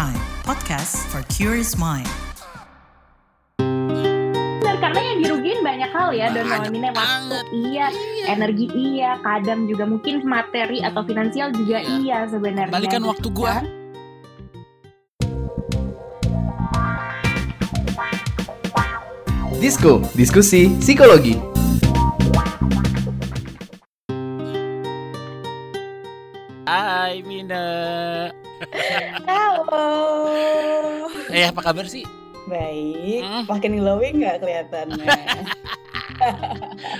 Prime, podcast for curious mind. Benar, karena yang dirugiin banyak hal ya dan Mine waktu iya, energi iya, kadang juga mungkin materi atau finansial juga Iya. iya, sebenarnya. Balikan waktu gua. Disko, diskusi psikologi. Hai Mina. Eh apa kabar sih? Baik. Hmm. Makin glowing nggak kelihatannya?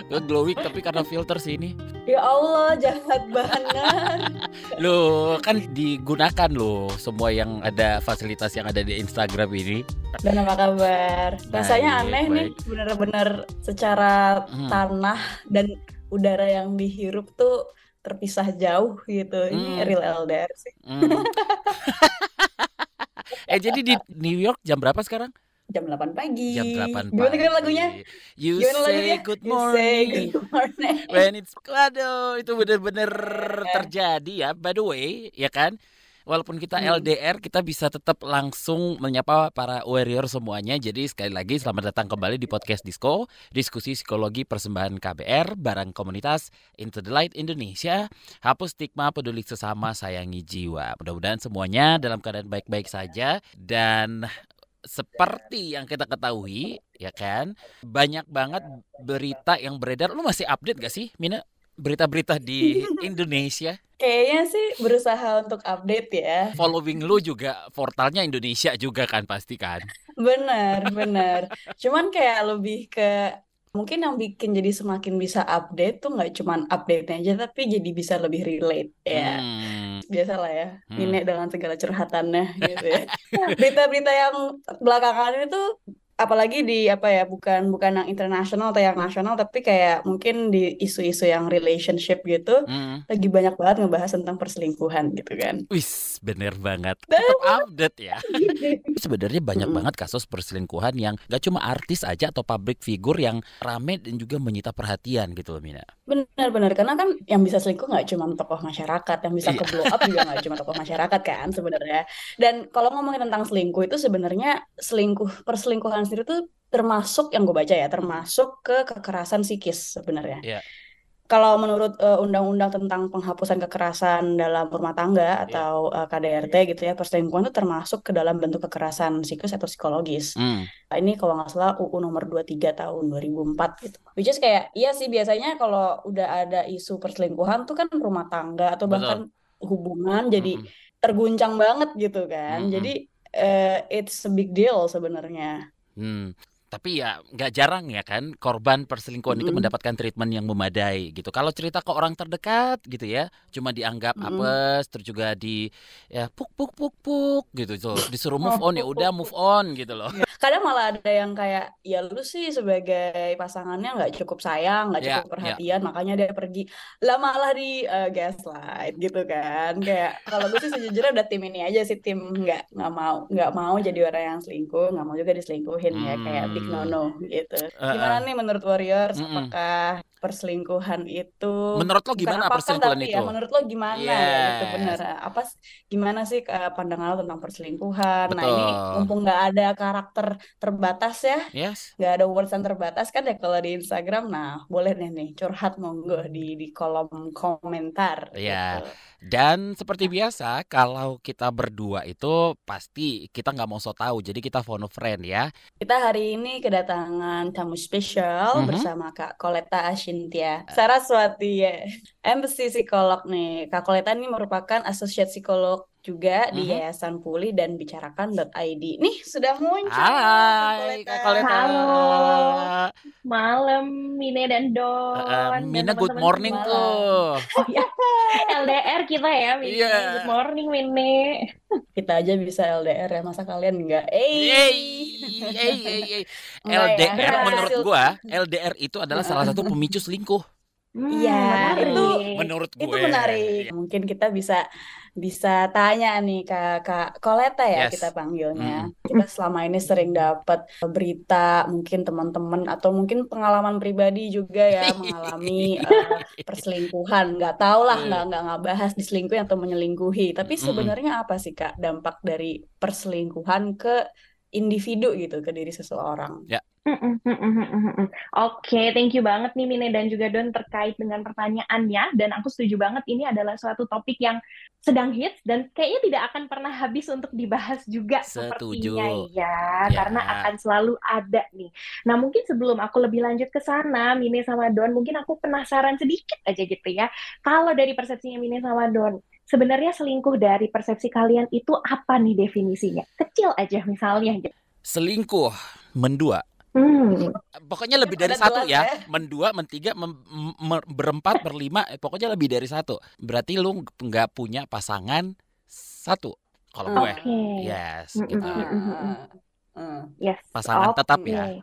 Gue glowing tapi karena filter sih ini. ya Allah, jahat banget. Loh kan digunakan loh semua yang ada fasilitas yang ada di Instagram ini. Dan apa kabar? Rasanya Baik, aneh nih, baik. bener-bener secara Hmm. tanah dan udara yang dihirup tuh terpisah jauh gitu. Ini Hmm. real LDR sih. Hmm. eh jadi di New York jam berapa sekarang? Jam 8 pagi. Jam 8 Gimana pagi. kan lagunya? You Gimana say lagunya? good You say morning. good morning. When it's waduh itu bener-bener terjadi ya by the way ya kan walaupun kita Hmm. LDR kita bisa tetap langsung menyapa para warrior semuanya. Jadi sekali lagi selamat datang kembali di podcast Disco diskusi psikologi persembahan KBR barang komunitas Into the Light Indonesia. Hapus stigma peduli sesama sayangi jiwa. Mudah-mudahan semuanya dalam keadaan baik-baik saja. Dan seperti yang kita ketahui ya kan banyak banget berita yang beredar. Lu masih update gak sih Mina berita-berita di Indonesia Kayaknya sih berusaha untuk update ya. following lu juga portalnya Indonesia juga kan pasti kan Bener, bener. Cuman kayak lebih ke mungkin yang bikin jadi semakin bisa update tuh nggak cuman update aja tapi jadi bisa lebih relate ya. Hmm, Biasalah ya, Hmm. Dengan segala curhatannya gitu ya. Berita-berita yang belakangan itu apalagi di apa ya bukan bukan yang internasional atau yang nasional tapi kayak mungkin di isu-isu yang relationship gitu hmm. lagi banyak banget ngebahas tentang perselingkuhan gitu kan. Wis bener banget tetap update ya sebenarnya banyak Mm-mm. banget kasus perselingkuhan yang gak cuma artis aja atau public figure yang rame dan juga menyita perhatian gitu loh Mina Benar-benar karena kan yang bisa selingkuh nggak cuma tokoh masyarakat, yang bisa Iya. ke blow up juga nggak cuma tokoh masyarakat kan sebenarnya. Dan kalau ngomongin tentang selingkuh itu sebenarnya selingkuh perselingkuhan sendiri tuh termasuk yang gue baca ya, termasuk ke kekerasan psikis sebenarnya. Iya. Kalau menurut eh, undang-undang tentang penghapusan kekerasan dalam rumah tangga atau eh, KDRT gitu ya, perselingkuhan itu termasuk ke dalam bentuk kekerasan psikis atau psikologis. Hmm, Nah, ini kalau nggak salah UU nomor 23 tahun 2004 gitu. Which is kayak, iya sih biasanya kalau udah ada isu perselingkuhan tuh kan rumah tangga atau Betul. bahkan hubungan jadi mm-mm. terguncang banget gitu kan. Mm-mm. Jadi eh, it's a big deal sebenarnya. Hmm, tapi ya nggak jarang ya kan korban perselingkuhan itu Mm-mm. mendapatkan treatment yang memadai gitu. Kalau cerita ke orang terdekat gitu ya, cuma dianggap Mm-mm. apes, terus juga di ya puk puk puk puk gitu tuh. Disuruh move on ya udah move on gitu loh. Kadang malah ada yang kayak, ya lu sih sebagai pasangannya nggak cukup sayang, nggak Ya, cukup perhatian, makanya dia pergi. Lah malah di eh, gaslight gitu kan. Kayak kalau gue sih sejujurnya udah tim ini aja sih tim nggak nggak mau nggak mau jadi orang yang selingkuh, nggak mau juga diselingkuhin ya kayak big Hmm. no no gitu. Eh, Gimana nih menurut Warriors? Mm-mm. Apakah perselingkuhan itu Menurut lo gimana apakah, perselingkuhan tapi itu? ya menurut lo gimana ya gitu Yes. bener apa s- gimana sih eh, pandangan lo tentang perselingkuhan nah ini Betul. mumpung nggak ada karakter terbatas ya Yes. nggak ada words yang terbatas kan ya kalau di Instagram nah boleh nih nih curhat monggo di di kolom komentar Iya. gitu. Dan seperti biasa kalau kita berdua itu pasti kita nggak mau so tahu. Jadi kita phone friend ya. kita hari ini kedatangan tamu spesial Mhm. bersama Kak Koleta Ashintia Saraswati ya. Empathy psikolog nih. Kak Koleta ini merupakan associate psikolog juga di Mhm. Yayasan Pulih dan bicarakan.id nih sudah muncul Hai Kak Koleta. Halo. Malam Mine dan Don. Eh, dan Mina good morning tuh. LDR kita ya, Mine. Iya. Good morning, Mine. kita aja bisa LDR ya masa kalian enggak eh Yeay, yeay, yeay, yeay. Enggak ya, LDR menurut gua LDR itu adalah salah satu pemicu selingkuh. Hmm, Iya, menarik. itu Menurut gue. itu menarik. Iya. Mungkin kita bisa bisa tanya nih Kak Kak Koleta ya Yes. kita panggilnya. Kita selama ini sering dapat berita, mungkin teman-teman atau mungkin pengalaman pribadi juga ya mengalami eh, perselingkuhan. Nggak tahu lah, nggak nggak nggak bahas diselingkuhi atau menyelingkuhi. Tapi sebenarnya apa sih Kak dampak dari perselingkuhan ke individu gitu, ke diri seseorang? Mm. Oke, thank you banget nih Mine dan juga Don terkait dengan pertanyaannya. Dan aku setuju banget ini adalah suatu topik yang sedang hits dan kayaknya tidak akan pernah habis untuk dibahas juga Setuju. sepertinya ya, Ya. karena akan selalu ada nih. Nah, mungkin sebelum aku lebih lanjut ke sana, Mine sama Don, mungkin aku penasaran sedikit aja gitu ya. Kalau dari persepsinya Mine sama Don, sebenarnya selingkuh dari persepsi kalian itu apa nih definisinya? Kecil aja misalnya. Selingkuh, mendua. Hmm. Pokoknya lebih dari Udah satu ya. ya. Mendua, mentiga, mem- me- berempat, berlima. eh, Pokoknya lebih dari satu. Berarti lu nggak punya pasangan satu. Kalau gue. Yes, Mm-mm. gitu. Ah, Yes. Pasangan tetap Oke. ya.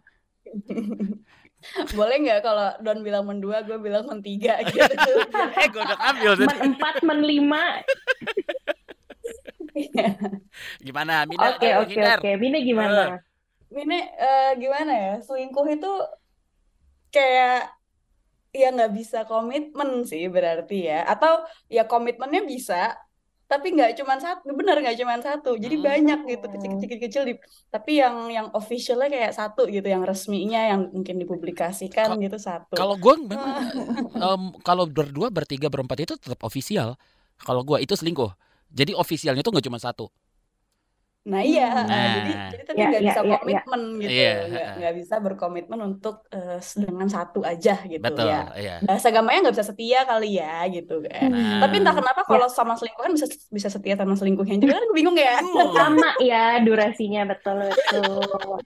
Boleh nggak kalau Don bilang mendua, gue bilang mentiga gitu. Eh, gue udah ambil tadi. Men empat, men lima. Gimana, Mina? Oke, oke, oke. Mine gimana? Eh, gimana ya? Selingkuh itu kayak ya nggak bisa komitmen sih berarti ya. Atau ya komitmennya bisa, tapi nggak cuma satu. Bener nggak cuma satu. Jadi Hmm. banyak gitu kecil-kecil-kecil. di- Tapi yang yang officialnya kayak satu gitu, yang resminya yang mungkin dipublikasikan Ka- gitu satu. Kalau gue memang em, kalau berdua, bertiga, berempat itu tetap ofisial. Kalau gue itu selingkuh. Jadi ofisialnya itu nggak cuma satu. Nah iya, Nah. jadi jadi tapi Ya, nggak ya, bisa ya, ya. komitmen gitu, Iya, nggak nggak bisa berkomitmen untuk eh, dengan satu aja gitu Betul, ya. iya. Bahasa gampangnya nggak bisa setia kali ya gitu kan. Nah. Tapi entah kenapa kalau sama selingkuhan bisa bisa setia sama selingkuhnya juga kan bingung ya. Hmm. Sama ya durasinya betul betul.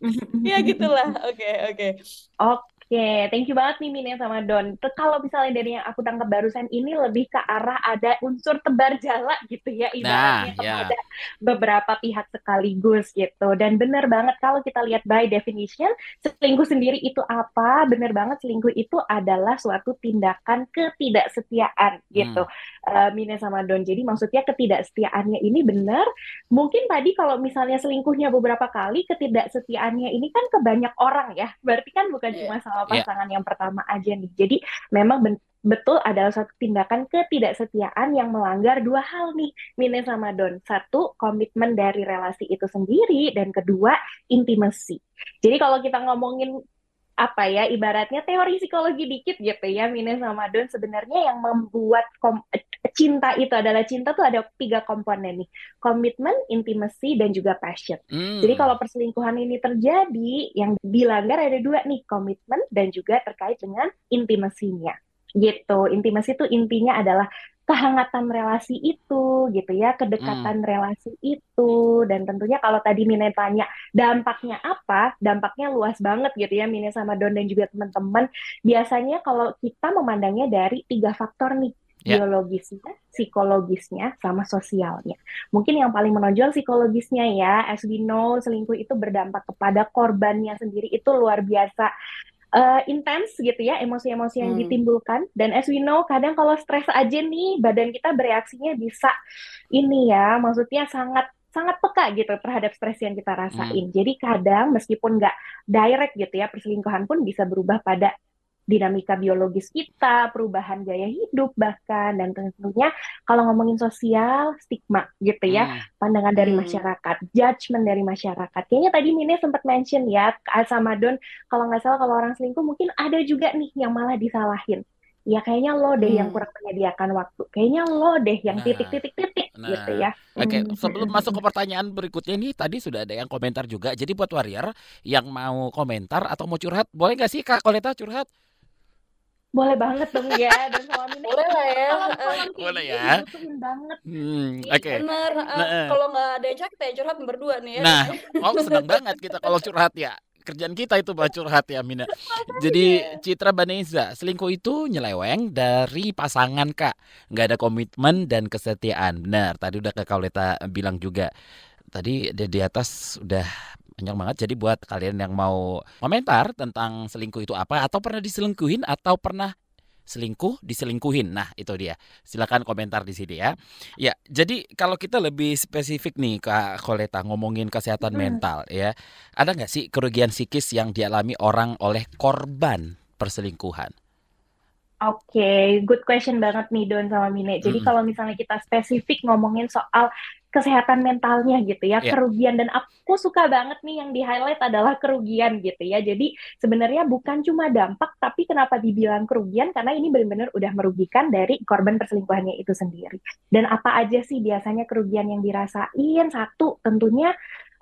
ya gitulah. Oke oke. Oke, thank you banget nih Mine sama Don. Kalau misalnya dari yang aku tangkap barusan ini lebih ke arah ada unsur tebar jala gitu ya, ibaratnya Nah, ya. kepada beberapa pihak sekaligus gitu. Dan benar banget kalau kita lihat by definition, selingkuh sendiri itu apa? Benar banget selingkuh itu adalah suatu tindakan ketidaksetiaan gitu. Eh, Mine sama Don. Jadi maksudnya ketidaksetiaannya ini benar. Mungkin tadi kalau misalnya selingkuhnya beberapa kali, ketidaksetiaannya ini kan ke banyak orang ya. Berarti kan bukan Iya. cuma sama Iya. pasangan yang pertama aja nih. Jadi memang ben- betul adalah suatu tindakan ketidaksetiaan yang melanggar dua hal nih, Mine sama Don. Satu, komitmen dari relasi itu sendiri, dan kedua, intimasi. Jadi kalau kita ngomongin apa ya ibaratnya teori psikologi dikit gitu ya Mine sama Don sebenarnya yang membuat kom- cinta itu adalah cinta tuh ada tiga komponen nih komitmen, intimasi dan juga passion. Hmm. Jadi kalau perselingkuhan ini terjadi yang dilanggar ada dua nih komitmen dan juga terkait dengan intimasinya gitu. Intimasi itu intinya adalah kehangatan relasi itu gitu ya, kedekatan relasi itu dan tentunya kalau tadi Mine tanya dampaknya apa? Dampaknya luas banget gitu ya Mine sama Don dan juga teman-teman. Biasanya kalau kita memandangnya dari tiga faktor nih Ya. biologisnya, psikologisnya, sama sosialnya. Mungkin yang paling menonjol psikologisnya ya, as we know selingkuh itu berdampak kepada korbannya sendiri itu luar biasa eh, intens gitu ya emosi-emosi yang Hmm. ditimbulkan dan as we know kadang kalau stres aja nih badan kita bereaksinya bisa ini ya maksudnya sangat sangat peka gitu terhadap stres yang kita rasain. Jadi kadang meskipun nggak direct gitu ya perselingkuhan pun bisa berubah pada dinamika biologis kita, perubahan gaya hidup bahkan dan tentunya kalau ngomongin sosial stigma gitu ya Hmm. pandangan dari Hmm. masyarakat, judgment dari masyarakat. Kayaknya tadi Mine sempat mention ya, Kak sama Don, kalau nggak salah kalau orang selingkuh mungkin ada juga nih yang malah disalahin. Ya kayaknya lo deh yang Hmm. kurang menyediakan waktu. Kayaknya lo deh yang Nah. titik-titik-titik Nah. gitu ya. Oke, Hmm. sebelum masuk ke pertanyaan berikutnya ini tadi sudah ada yang komentar juga. Jadi buat warrior yang mau komentar atau mau curhat, boleh nggak sih Kak Koleta curhat? Boleh banget dong ya, dan sama Mine. Boleh lah ya. Eh, Boleh ya. banget. Hmm, Iya, oke. Bener. eh, Nah, eh. kalau nggak ada yang curhat, kita yang curhat berdua nih ya. Nah, oh senang banget kita kalau curhat ya. Kerjaan kita itu buat curhat ya Mina. Jadi Citra Baneza, selingkuh itu nyeleweng dari pasangan Kak. Nggak ada komitmen dan kesetiaan. Benar, tadi udah Kak Kauleta bilang juga. Tadi di, di atas udah banyak banget. Jadi buat kalian yang mau komentar tentang selingkuh itu apa atau pernah diselingkuhin atau pernah selingkuh diselingkuhin. Nah, itu dia. Silakan komentar di sini ya. Ya, jadi kalau kita lebih spesifik nih Kak Koleta ngomongin kesehatan Hmm. mental ya. Ada nggak sih kerugian psikis yang dialami orang oleh korban perselingkuhan? Oke, good question banget nih Don sama Mine. Jadi Mm-mm. kalau misalnya kita spesifik ngomongin soal kesehatan mentalnya gitu ya, Ya. kerugian dan aku suka banget nih yang di-highlight adalah kerugian gitu ya. Jadi sebenarnya bukan cuma dampak, tapi kenapa dibilang kerugian? Karena ini benar-benar udah merugikan dari korban perselingkuhannya itu sendiri. Dan apa aja sih biasanya kerugian yang dirasain? Satu, tentunya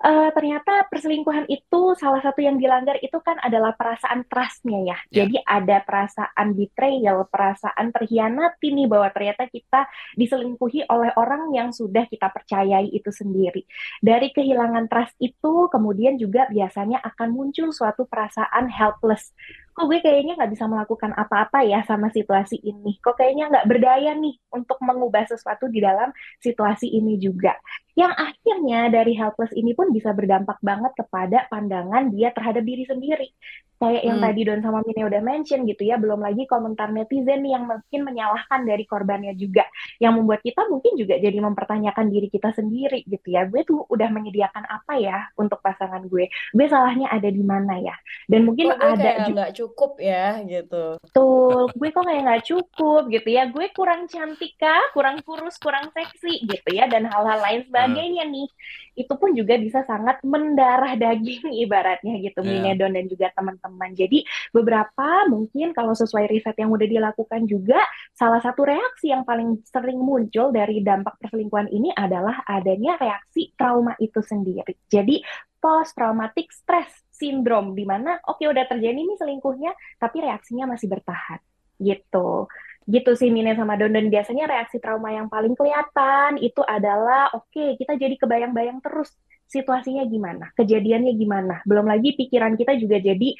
eh, ternyata perselingkuhan itu salah satu yang dilanggar itu kan adalah perasaan trust-nya ya. Ya. Jadi ada perasaan betrayal, perasaan terhianati nih bahwa ternyata kita diselingkuhi oleh orang yang sudah kita percayai itu sendiri. Dari kehilangan trust itu kemudian juga biasanya akan muncul suatu perasaan helpless. Kok gue kayaknya nggak bisa melakukan apa-apa ya sama situasi ini. Kok kayaknya nggak berdaya nih untuk mengubah sesuatu di dalam situasi ini juga. Yang akhirnya dari helpless ini pun bisa berdampak banget kepada pandangan dia terhadap diri sendiri. Kayak yang Hmm. tadi Don sama Mine udah mention gitu ya, belum lagi komentar netizen yang mungkin menyalahkan dari korbannya juga. Yang membuat kita mungkin juga jadi mempertanyakan diri kita sendiri gitu ya. Gue tuh udah menyediakan apa ya untuk pasangan gue? Gue salahnya ada di mana ya? Dan mungkin gue ada kayak juga nggak cukup ya gitu. Betul, gue kok kayak nggak cukup gitu ya. Gue kurang cantik kah, kurang kurus, kurang seksi gitu ya, dan hal-hal lain sebagainya nih. Itu pun juga bisa sangat mendarah daging ibaratnya gitu, Ya. Minedon dan juga teman-teman. Jadi beberapa mungkin kalau sesuai riset yang udah dilakukan juga, salah satu reaksi yang paling sering muncul dari dampak perselingkuhan ini adalah adanya reaksi trauma itu sendiri. Jadi post traumatic stress syndrome di mana oke udah terjadi nih selingkuhnya tapi reaksinya masih bertahan gitu gitu sih Mine sama Don dan biasanya reaksi trauma yang paling kelihatan itu adalah oke kita jadi kebayang-bayang terus situasinya gimana kejadiannya gimana belum lagi pikiran kita juga jadi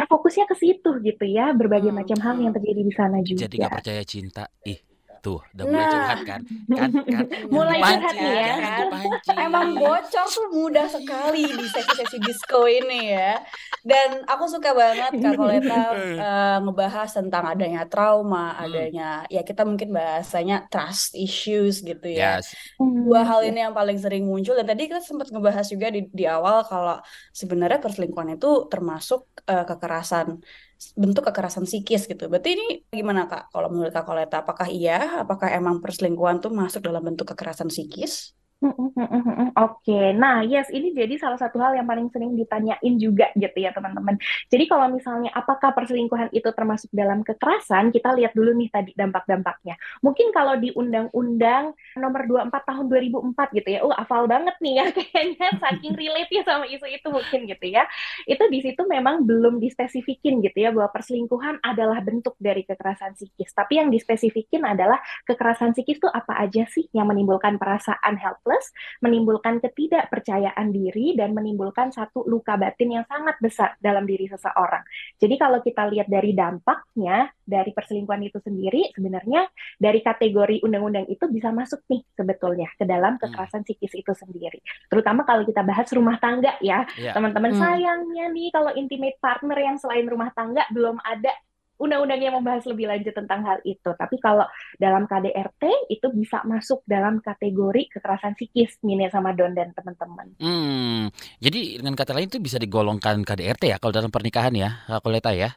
terfokusnya ke situ gitu ya berbagai Hmm, macam hal hmm. yang terjadi di sana juga Jadi nggak percaya cinta. Ih, tuh udah mulai Nah. curhat kan? Kan kan Mulai curhat nih ya, jangan kan? dipancing. Emang bocor tuh mudah sekali di sesi-sesi disco ini ya. Dan aku suka banget Kak Koleta eh, ngebahas tentang adanya trauma, Hmm. adanya ya kita mungkin bahasanya trust issues gitu ya. Yes. Dua hal ini yang paling sering muncul dan tadi kita sempat ngebahas juga di, di awal kalau sebenarnya perselingkuhan itu termasuk eh, kekerasan bentuk kekerasan psikis gitu. Berarti ini gimana Kak? Kalau menurut Kak Koleta, apakah iya? Apakah emang perselingkuhan tuh masuk dalam bentuk kekerasan psikis? Mm, mm, mm. Oke, nah yes ini jadi salah satu hal yang paling sering ditanyain juga gitu ya teman-teman. Jadi kalau misalnya apakah perselingkuhan itu termasuk dalam kekerasan, kita lihat dulu nih tadi dampak-dampaknya. Mungkin kalau di Undang-Undang Nomor 24 Tahun 2004 gitu ya, uh hafal banget nih ya kayaknya saking relate ya sama isu itu mungkin gitu ya. Itu di situ memang belum dispesifikin gitu ya bahwa perselingkuhan adalah bentuk dari kekerasan psikis. Tapi yang dispesifikin adalah kekerasan psikis itu apa aja sih yang menimbulkan perasaan helpless, menimbulkan ketidakpercayaan diri, dan menimbulkan satu luka batin yang sangat besar dalam diri seseorang. Jadi kalau kita lihat dari dampaknya dari perselingkuhan itu sendiri, sebenarnya dari kategori undang-undang itu bisa masuk nih sebetulnya ke dalam kekerasan psikis itu sendiri. Terutama kalau kita bahas rumah tangga ya, Iya. teman-teman Hmm. sayangnya nih kalau intimate partner yang selain rumah tangga belum ada undang-undang yang membahas lebih lanjut tentang hal itu. Tapi kalau dalam KDRT itu bisa masuk dalam kategori kekerasan psikis, Mine sama Don dan teman-teman. Hmm, jadi dengan kata lain itu bisa digolongkan KDRT ya kalau dalam pernikahan ya, Kak Koleta ya.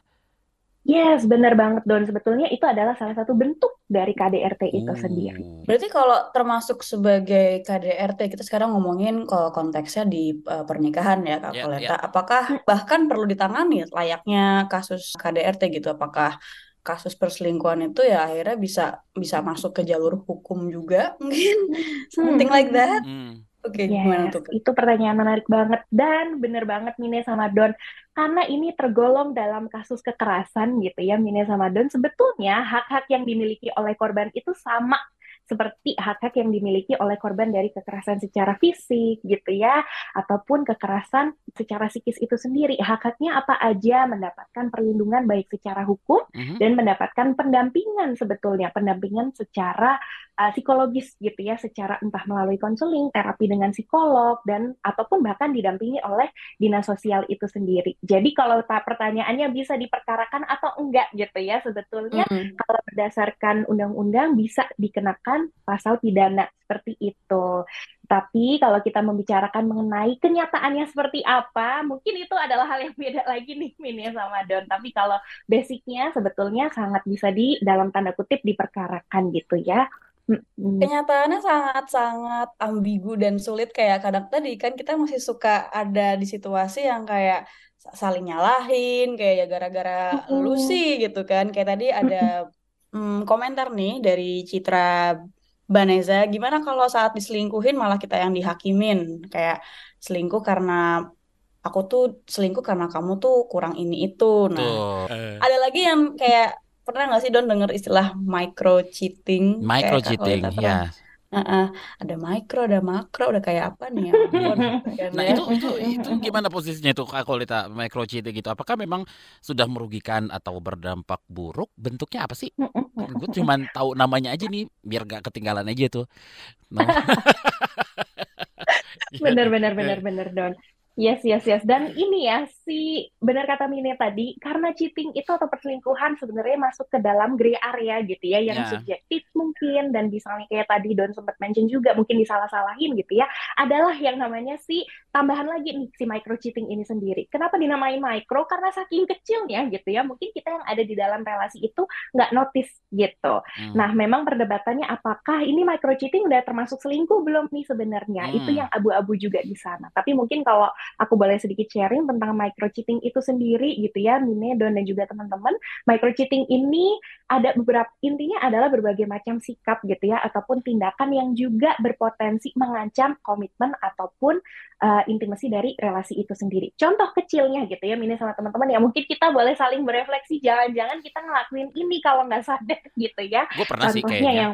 Yes, benar banget Don. Sebetulnya itu adalah salah satu bentuk dari KDRT itu Uh. sendiri. Berarti kalau termasuk sebagai KDRT, kita sekarang ngomongin kalau konteksnya di uh, pernikahan ya Kak Ya, Koleta. Apakah bahkan perlu ditangani layaknya kasus KDRT gitu? Apakah kasus perselingkuhan itu ya akhirnya bisa bisa masuk ke jalur hukum juga mungkin something like that? Hmm. Oke, gimana Yes, tuh? Kak? itu pertanyaan menarik banget dan bener banget Mine sama Don karena ini tergolong dalam kasus kekerasan gitu ya Mine sama Don sebetulnya hak-hak yang dimiliki oleh korban itu sama seperti hak-hak yang dimiliki oleh korban dari kekerasan secara fisik gitu ya, ataupun kekerasan secara psikis itu sendiri. Hak-haknya apa aja mendapatkan perlindungan baik secara hukum Mhm. dan mendapatkan pendampingan sebetulnya, pendampingan secara uh, psikologis gitu ya, secara entah melalui konseling, terapi dengan psikolog dan ataupun bahkan didampingi oleh dinas sosial itu sendiri. Jadi kalau ta- pertanyaannya bisa diperkarakan atau enggak gitu ya, sebetulnya Mm. kalau berdasarkan undang-undang bisa dikenakan pasal pidana seperti itu. Tapi kalau kita membicarakan mengenai kenyataannya seperti apa, mungkin itu adalah hal yang beda lagi nih Min ya sama Don. Tapi kalau basicnya sebetulnya sangat bisa di dalam tanda kutip diperkarakan gitu ya. Kenyataannya sangat-sangat ambigu dan sulit kayak kadang tadi kan kita masih suka ada di situasi yang kayak sa- saling nyalahin kayak ya gara-gara lu Mm-mm. sih gitu kan kayak tadi ada mm, komentar nih dari Citra Baneza gimana kalau saat diselingkuhin malah kita yang dihakimin kayak selingkuh karena aku tuh selingkuh karena kamu tuh kurang ini itu nah Tuh. Eh, ada lagi yang kayak pernah nggak sih Don denger istilah micro cheating micro kayak kalau cheating, kita pernah ya. Heeh, ada mikro, ada makro, udah kayak apa nih ya ampun, Nah itu itu itu gimana posisinya itu kalau kita micro cheating gitu? Apakah memang sudah merugikan atau berdampak buruk? Bentuknya apa sih? Gue cuman tahu namanya aja nih, biar gak ketinggalan aja tuh. Nama. Iya. Bener, bener, bener, bener, Don. Yes, yes, yes. Dan ini ya, si benar kata Mine tadi, karena cheating itu atau perselingkuhan sebenarnya masuk ke dalam gray area gitu ya, yang Ya. subjektif mungkin, dan misalnya kayak tadi Don sempat mention juga, mungkin disalah-salahin gitu ya, adalah yang namanya si tambahan lagi nih, si micro cheating ini sendiri. Kenapa dinamai micro? Karena saking kecilnya gitu ya, mungkin kita yang ada di dalam relasi itu nggak notice gitu. Hmm. Nah, memang perdebatannya apakah ini micro cheating udah termasuk selingkuh belum nih sebenarnya? Itu Hmm. yang abu-abu juga di sana. Tapi mungkin kalau aku boleh sedikit sharing tentang micro cheating itu sendiri gitu ya, Mine, Don dan juga teman-teman. Micro cheating ini ada beberapa intinya adalah berbagai macam sikap gitu ya ataupun tindakan yang juga berpotensi mengancam komitmen ataupun uh, intimasi dari relasi itu sendiri. Contoh kecilnya gitu ya, Mine sama teman-teman ya mungkin kita boleh saling berefleksi jangan-jangan kita ngelakuin ini kalau nggak sadar gitu ya. Gue pernah sih kayaknya. yang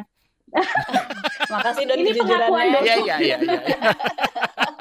Makasih Don Ini pengakuan dong. Iya iya iya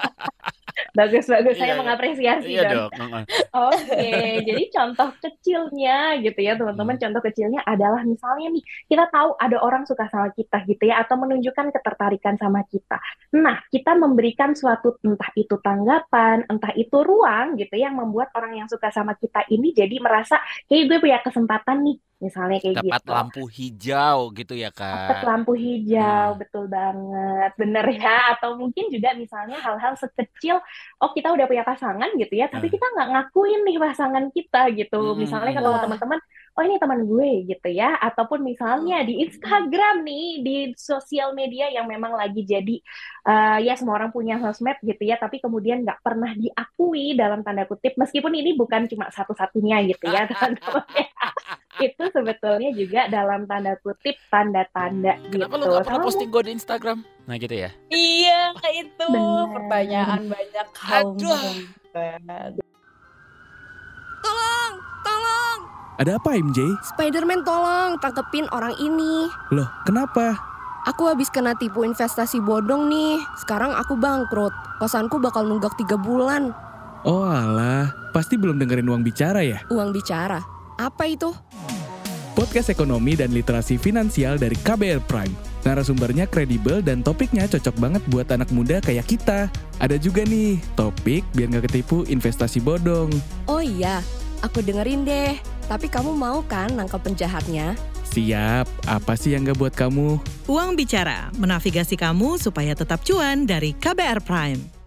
iya. bagus-bagus Iya, saya iya. mengapresiasi Iya dong. Heeh. Oke, jadi contoh kecilnya gitu ya teman-teman. Hmm. Contoh kecilnya adalah misalnya nih kita tahu ada orang suka sama kita gitu ya atau menunjukkan ketertarikan sama kita. Nah, kita memberikan suatu entah itu tanggapan, entah itu ruang gitu ya, yang membuat orang yang suka sama kita ini jadi merasa kayak gue punya kesempatan nih, misalnya kayak Dapat gitu. lampu hijau gitu ya Dapat kak. lampu hijau, Hmm. betul banget, bener ya. Atau mungkin juga misalnya hal-hal sekecil, oh kita udah punya pasangan gitu ya, tapi Hmm. kita nggak ngakuin nih pasangan kita gitu. Hmm, Misalnya hmm, Wah. teman-teman, oh ini teman gue gitu ya. Ataupun misalnya di Instagram nih, di sosial media yang memang lagi jadi, eh, ya semua orang punya sosmed gitu ya, tapi kemudian nggak pernah diakui dalam tanda kutip, meskipun ini bukan cuma satu-satunya gitu ya, teman-teman. Itu sebetulnya juga dalam tanda kutip tanda-tanda Kenapa lu gitu. gak pernah Sama posting gue di Instagram? Nah gitu ya. Iya, itu Bener. pertanyaan banyak kaum Aduh. Tolong, tolong. Ada apa MJ? Spiderman tolong tangkepin orang ini. Loh, kenapa? Aku habis kena tipu investasi bodong nih. Sekarang aku bangkrut. Kosanku bakal nunggak tiga bulan. Oh alah, pasti belum dengerin uang bicara ya? Uang bicara. Apa itu? Podcast ekonomi dan literasi finansial dari KBR Prime. Narasumbernya kredibel dan topiknya cocok banget buat anak muda kayak kita. Ada juga nih, topik biar nggak ketipu investasi bodong. Oh iya, aku dengerin deh. Tapi kamu mau kan nangkep penjahatnya? Siap, apa sih yang nggak buat kamu? Uang Bicara, menavigasi kamu supaya tetap cuan dari KBR Prime.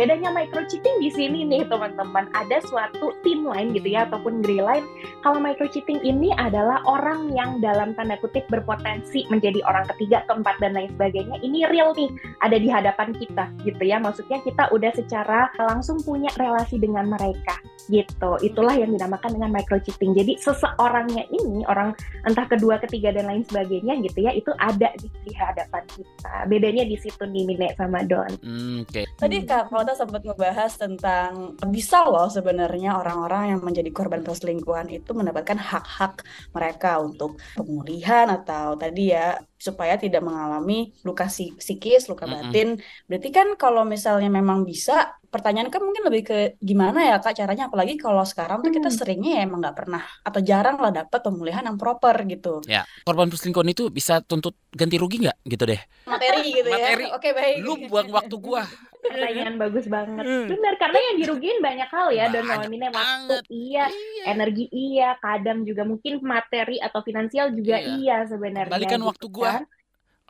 Bedanya micro cheating di sini nih teman-teman ada suatu thin line gitu ya ataupun gray line. Kalau micro cheating ini adalah orang yang dalam tanda kutip berpotensi menjadi orang ketiga, keempat dan lain sebagainya. Ini real nih ada di hadapan kita gitu ya. Maksudnya kita udah secara langsung punya relasi dengan mereka gitu. Itulah yang dinamakan dengan micro cheating. Jadi seseorangnya ini orang entah kedua, ketiga dan lain sebagainya gitu ya itu ada di, di hadapan kita. Bedanya di situ nih Mine sama Don. Hmm, Oke. Tadi Kak, kalau kita sempat ngebahas tentang bisa loh sebenarnya orang-orang yang menjadi korban perselingkuhan itu mendapatkan hak-hak mereka untuk pemulihan atau tadi ya supaya tidak mengalami luka psikis, luka batin. Mm -hmm. Berarti kan kalau misalnya memang bisa, pertanyaan kan mungkin lebih ke gimana ya kak caranya? Apalagi kalau sekarang tuh kita hmm. seringnya ya emang nggak pernah atau jarang lah dapat pemulihan yang proper gitu. Ya, korban perselingkuhan itu bisa tuntut ganti rugi nggak gitu deh? Materi gitu ya. Materi. Oke baik. Lu buang waktu gua. Pertanyaan bagus banget. Hmm. Benar, karena yang dirugiin banyak hal ya. Dan nominnya waktu iya, iya, energi iya, kadang juga mungkin materi atau finansial juga iya, iya sebenarnya. Balikan gitu waktu gua. Kan.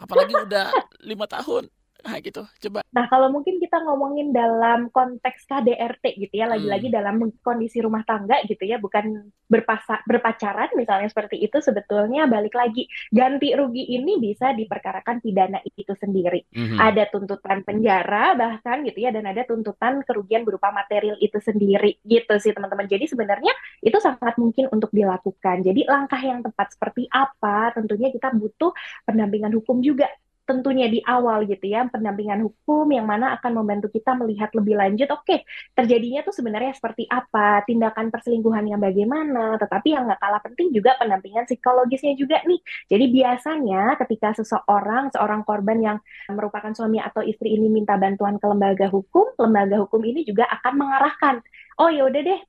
Apalagi udah lima tahun. Nah, gitu. Coba. Nah, kalau mungkin kita ngomongin dalam konteks KDRT gitu ya, lagi-lagi hmm. dalam kondisi rumah tangga gitu ya, bukan berpasa berpacaran misalnya seperti itu sebetulnya balik lagi ganti rugi ini bisa diperkarakan pidana itu sendiri. Hmm. Ada tuntutan penjara bahkan gitu ya dan ada tuntutan kerugian berupa material itu sendiri gitu sih teman-teman. Jadi sebenarnya itu sangat mungkin untuk dilakukan. Jadi langkah yang tepat seperti apa? Tentunya kita butuh pendampingan hukum juga tentunya di awal gitu ya pendampingan hukum yang mana akan membantu kita melihat lebih lanjut oke okay, terjadinya tuh sebenarnya seperti apa tindakan perselingkuhan yang bagaimana tetapi yang nggak kalah penting juga pendampingan psikologisnya juga nih jadi biasanya ketika seseorang seorang korban yang merupakan suami atau istri ini minta bantuan ke lembaga hukum lembaga hukum ini juga akan mengarahkan oh ya udah deh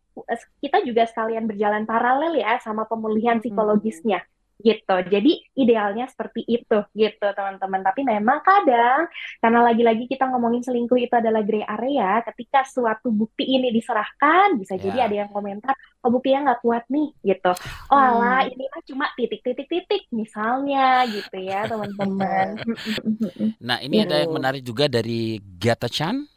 kita juga sekalian berjalan paralel ya sama pemulihan hmm. Gitu. Jadi idealnya seperti itu gitu teman-teman. Tapi memang kadang karena lagi-lagi kita ngomongin selingkuh itu adalah gray area, ketika suatu bukti ini diserahkan bisa yeah. jadi ya. ada yang komentar, oh buktinya nggak kuat nih gitu. Oh hmm. alah ini mah cuma titik-titik-titik misalnya gitu ya teman-teman. nah ini ada yang menarik juga dari Gata Chan.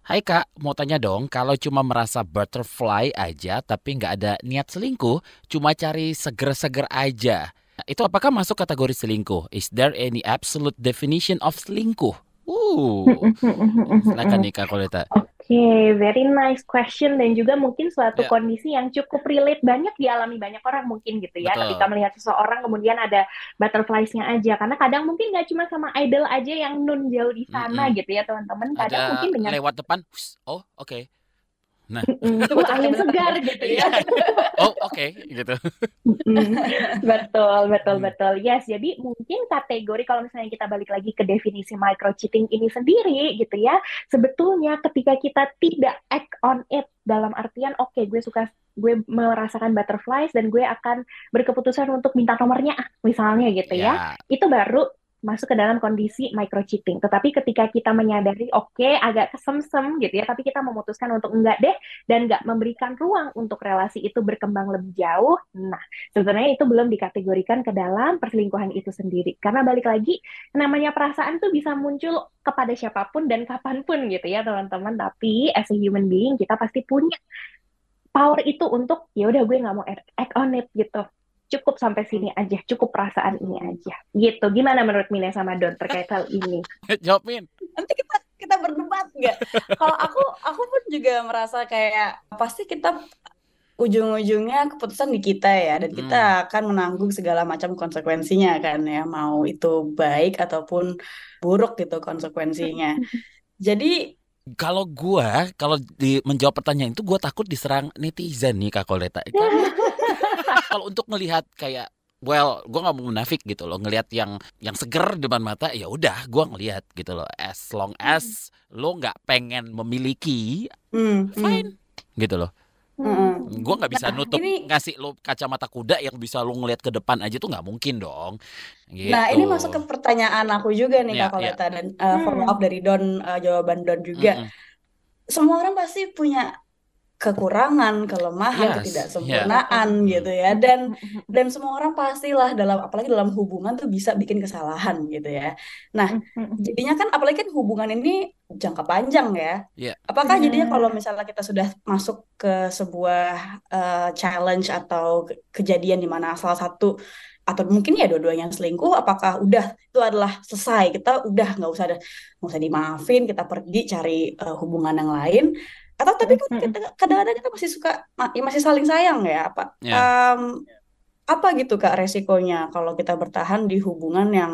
Hai kak, mau tanya dong, kalau cuma merasa butterfly aja tapi nggak ada niat selingkuh, cuma cari seger-seger aja, itu apakah masuk kategori selingkuh? Is there any absolute definition of selingkuh? Uh, silakan nih Kak Koleta. Oke, okay, very nice question dan juga mungkin suatu yeah. kondisi yang cukup relate banyak dialami banyak orang mungkin gitu ya. Betul. Ketika melihat seseorang kemudian ada butterflies-nya aja, karena kadang mungkin nggak cuma sama idol aja yang nun jauh di sana mm -hmm. gitu ya teman-teman. Kadang ada mungkin dengan lewat depan, oh oke. Okay Nah, itu angin segar gitu ya. oh, oke, okay, gitu. betul, betul, hmm. betul. Yes, jadi mungkin kategori kalau misalnya kita balik lagi ke definisi micro cheating ini sendiri gitu ya, sebetulnya ketika kita tidak act on it dalam artian oke, okay, gue suka gue merasakan butterflies dan gue akan berkeputusan untuk minta nomornya misalnya gitu yeah. ya. Itu baru masuk ke dalam kondisi micro cheating. Tetapi ketika kita menyadari oke okay, agak kesemsem gitu ya, tapi kita memutuskan untuk enggak deh dan enggak memberikan ruang untuk relasi itu berkembang lebih jauh. Nah, sebenarnya itu belum dikategorikan ke dalam perselingkuhan itu sendiri. Karena balik lagi namanya perasaan tuh bisa muncul kepada siapa pun dan kapan pun gitu ya, teman-teman. Tapi as a human being kita pasti punya power itu untuk ya udah gue nggak mau act on it gitu cukup sampai sini aja, cukup perasaan ini aja. Gitu. Gimana menurut Mina sama Don terkait hal ini? Jawab Min. Nanti kita kita berdebat nggak? Kalau aku aku pun juga merasa kayak pasti kita ujung-ujungnya keputusan di kita ya dan kita hmm. akan menanggung segala macam konsekuensinya kan ya mau itu baik ataupun buruk gitu konsekuensinya. Jadi kalau gua kalau di menjawab pertanyaan itu gua takut diserang netizen nih Kak Koleta. kalau untuk melihat kayak well gue nggak mau munafik gitu loh ngelihat yang yang seger depan mata ya udah gue ngelihat gitu loh as long as hmm. lo nggak pengen memiliki hmm. fine hmm. gitu loh Mm. Gue nggak bisa nah, nutup ini... ngasih lo kacamata kuda yang bisa lo ngeliat ke depan aja tuh nggak mungkin dong. Gitu. Nah ini masuk ke pertanyaan aku juga nih yeah, kak Koleta yeah. dan uh, follow up dari Don uh, jawaban Don juga. Mm -hmm. Semua orang pasti punya kekurangan, kelemahan, yes, ketidaksempurnaan yeah. gitu ya. Dan dan semua orang pastilah dalam apalagi dalam hubungan tuh bisa bikin kesalahan gitu ya. Nah, jadinya kan apalagi kan hubungan ini jangka panjang ya. Yeah. Apakah jadinya kalau misalnya kita sudah masuk ke sebuah uh, challenge atau kejadian di mana salah satu atau mungkin ya dua-duanya selingkuh apakah udah itu adalah selesai kita udah nggak usah ada nggak usah dimaafin kita pergi cari uh, hubungan yang lain atau tapi kan kadang-kadang kita masih suka ya masih saling sayang ya apa yeah. Ya. um, apa gitu kak resikonya kalau kita bertahan di hubungan yang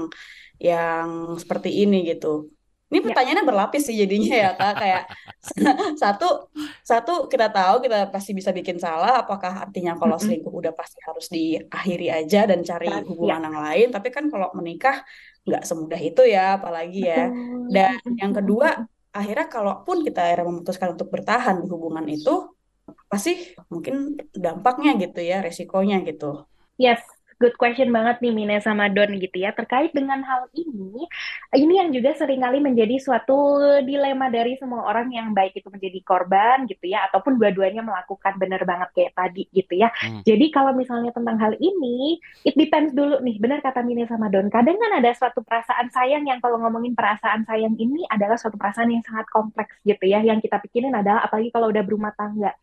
yang seperti ini gitu Ini Ya. pertanyaannya berlapis sih jadinya ya kak. Kayak satu satu kita tahu kita pasti bisa bikin salah. Apakah artinya kalau selingkuh udah pasti harus diakhiri aja dan cari Ya. hubungan yang lain. Tapi kan kalau menikah nggak semudah itu ya, apalagi ya. Dan yang kedua, akhirnya kalaupun kita akhirnya memutuskan untuk bertahan hubungan itu, apa sih mungkin dampaknya gitu ya, resikonya gitu. Yes, good question banget nih Mine sama Don gitu ya. Terkait dengan hal ini, ini yang juga sering kali menjadi suatu dilema dari semua orang yang baik itu menjadi korban gitu ya, ataupun dua-duanya melakukan bener banget kayak tadi gitu ya. Hmm. Jadi kalau misalnya tentang hal ini, it depends dulu nih, benar kata Mine sama Don. Kadang kan ada suatu perasaan sayang yang kalau ngomongin perasaan sayang ini adalah suatu perasaan yang sangat kompleks gitu ya, yang kita pikirin adalah apalagi kalau udah berumah tangga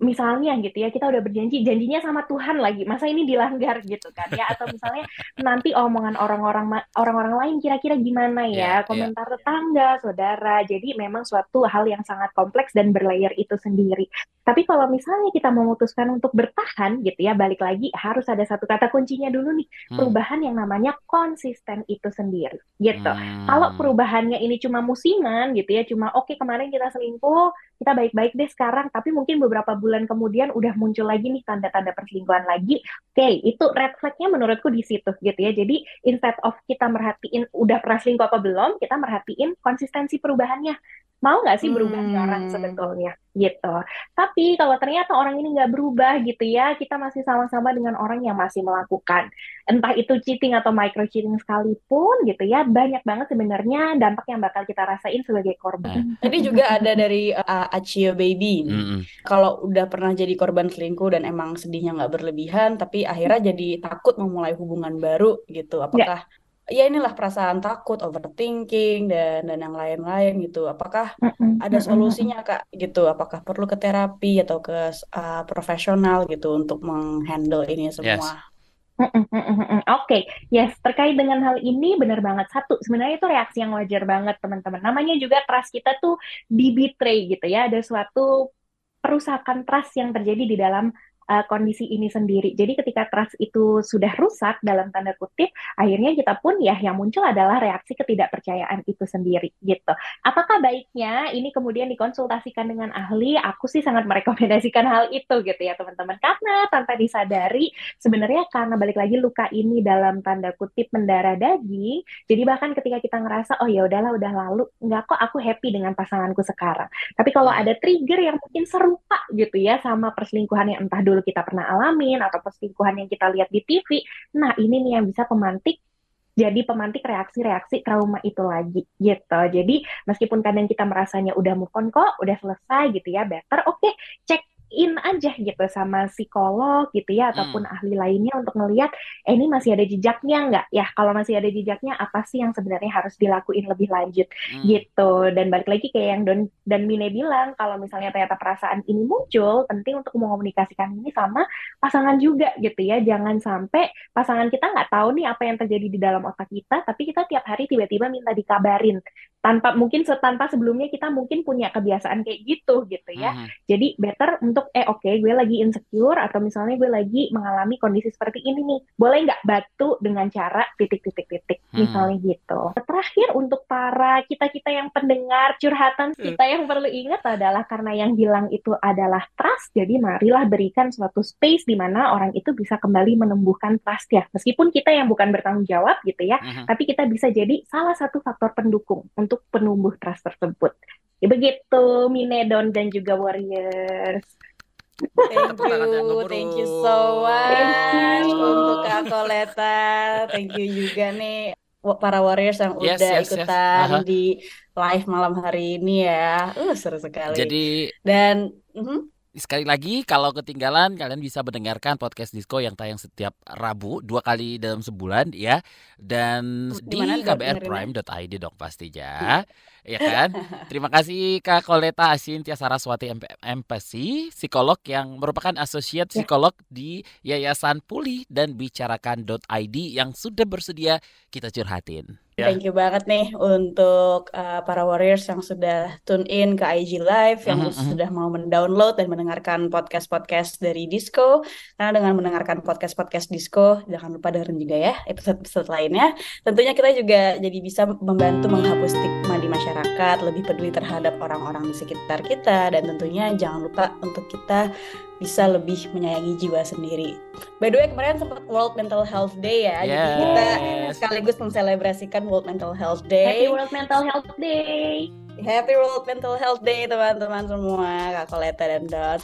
misalnya gitu ya kita udah berjanji janjinya sama Tuhan lagi masa ini dilanggar gitu kan ya? Atau misalnya nanti omongan orang-orang orang-orang lain kira-kira gimana ya? Iya. komentar tetangga saudara. Jadi memang suatu hal yang sangat kompleks dan berlayer itu sendiri tapi kalau misalnya kita memutuskan untuk bertahan gitu ya balik lagi harus ada satu kata kuncinya dulu nih Hmm. perubahan yang namanya konsisten itu sendiri gitu Hmm. kalau perubahannya ini cuma musiman gitu ya, cuma oke kemarin kita selingkuh, kita baik-baik deh sekarang, tapi mungkin beberapa bulan kemudian udah muncul lagi nih tanda-tanda perselingkuhan lagi. Oke, itu red flag-nya menurutku di situ gitu ya. Jadi instead of kita merhatiin udah pernah selingkuh apa belum, kita merhatiin konsistensi perubahannya. Mau nggak sih berubah nih orang Hmm. sebetulnya gitu. Tapi kalau ternyata orang ini nggak berubah gitu ya, kita masih sama-sama dengan orang yang masih melakukan entah itu cheating atau micro cheating sekalipun gitu ya, banyak banget sebenarnya dampak yang bakal kita rasain sebagai korban. Tadi juga ada dari uh, Achio Baby. Mm-mm. Kalau udah pernah jadi korban selingkuh dan emang sedihnya nggak berlebihan, tapi akhirnya jadi takut memulai hubungan baru gitu. Apakah ya inilah perasaan takut, overthinking dan dan yang lain-lain gitu. Apakah ada solusinya Kak gitu? Apakah perlu ke terapi atau ke uh, profesional gitu untuk menghandle ini semua? Mm-mm. Oke, yes, terkait dengan hal ini benar banget. Satu, sebenarnya itu reaksi yang wajar banget, teman-teman. Namanya juga trust kita tuh di betray gitu ya. Ada suatu perusakan trust yang terjadi di dalam uh, kondisi ini sendiri. Jadi ketika trust itu sudah rusak dalam tanda kutip, akhirnya kita pun ya yang muncul adalah reaksi ketidakpercayaan itu sendiri gitu. Apakah baiknya ini kemudian dikonsultasikan dengan ahli? Aku sih sangat merekomendasikan hal itu gitu ya teman-teman. Karena tanpa disadari sebenarnya karena balik lagi luka ini dalam tanda kutip mendarah daging, jadi bahkan ketika kita ngerasa oh ya udahlah udah lalu, nggak kok aku happy dengan pasanganku sekarang. Tapi kalau ada trigger yang mungkin serupa gitu ya sama perselingkuhan yang entah dulu kita pernah alamin atau perselingkuhan yang kita lihat di TV, nah ini nih yang bisa pemantik jadi pemantik reaksi-reaksi trauma itu lagi gitu. Jadi meskipun kadang kita merasanya udah move on kok, udah selesai gitu ya, better oke cek in aja gitu sama psikolog gitu ya ataupun ahli lainnya untuk ngelihat eh ini masih ada jejaknya nggak? Ya kalau masih ada jejaknya apa sih yang sebenarnya harus dilakuin lebih lanjut? Hmm. gitu. Dan balik lagi kayak yang Don dan Mine bilang kalau misalnya ternyata perasaan ini muncul penting untuk mengomunikasikan ini sama pasangan juga gitu ya. Jangan sampai pasangan kita nggak tahu nih apa yang terjadi di dalam otak kita tapi kita tiap hari tiba-tiba minta dikabarin tanpa mungkin tanpa sebelumnya kita mungkin punya kebiasaan kayak gitu gitu ya Mhm. jadi better untuk eh oke gue lagi insecure atau misalnya gue lagi mengalami kondisi seperti ini nih. Boleh nggak bantu dengan cara titik-titik-titik Hmm. misalnya gitu. Terakhir untuk para kita-kita yang pendengar curhatan kita yang perlu ingat adalah karena yang bilang itu adalah trust. Jadi marilah berikan suatu space di mana orang itu bisa kembali menumbuhkan trust ya. Meskipun kita yang bukan bertanggung jawab gitu ya, Mhm. tapi kita bisa jadi salah satu faktor pendukung untuk penumbuh trust tersebut. Ya, begitu Minedon dan juga Warriors. Thank you, thank you so Thank much you. untuk Kak Koleta. Thank you juga nih para warriors yang Yes, udah yes, yes. ikutan Aha. di live malam hari ini ya. Uh, seru sekali. Jadi Dan mhm, Sekali lagi, kalau ketinggalan, kalian bisa mendengarkan podcast Disco yang tayang setiap Rabu, dua kali dalam sebulan ya. Dan Di di kbrprime.id dong pastinya. ya kan? Terima kasih Kak Koleta Asintia Saraswati MP MPC, psikolog yang merupakan associate psikolog di Yayasan Pulih dan Bicarakan.id yang sudah bersedia kita curhatin. Ya. Thank you banget nih untuk uh, para warriors yang sudah tune in ke IG Live, yang Mhm, mhm. sudah mau mendownload dan mendengarkan podcast-podcast dari Disco. Karena dengan mendengarkan podcast-podcast Disco, jangan lupa dengerin juga ya episode-episode lainnya. Tentunya kita juga jadi bisa membantu menghapus stigma di masyarakat, lebih peduli terhadap orang-orang di sekitar kita, dan tentunya jangan lupa untuk kita bisa lebih menyayangi jiwa sendiri. By the way, kemarin sempat World Mental Health Day ya, jadi kita Yes. sekaligus menselebrasikan World Mental Health Happy Day. World Mental Health Day. Happy World Mental Health Day teman-teman semua, Kak Koleta dan Dot.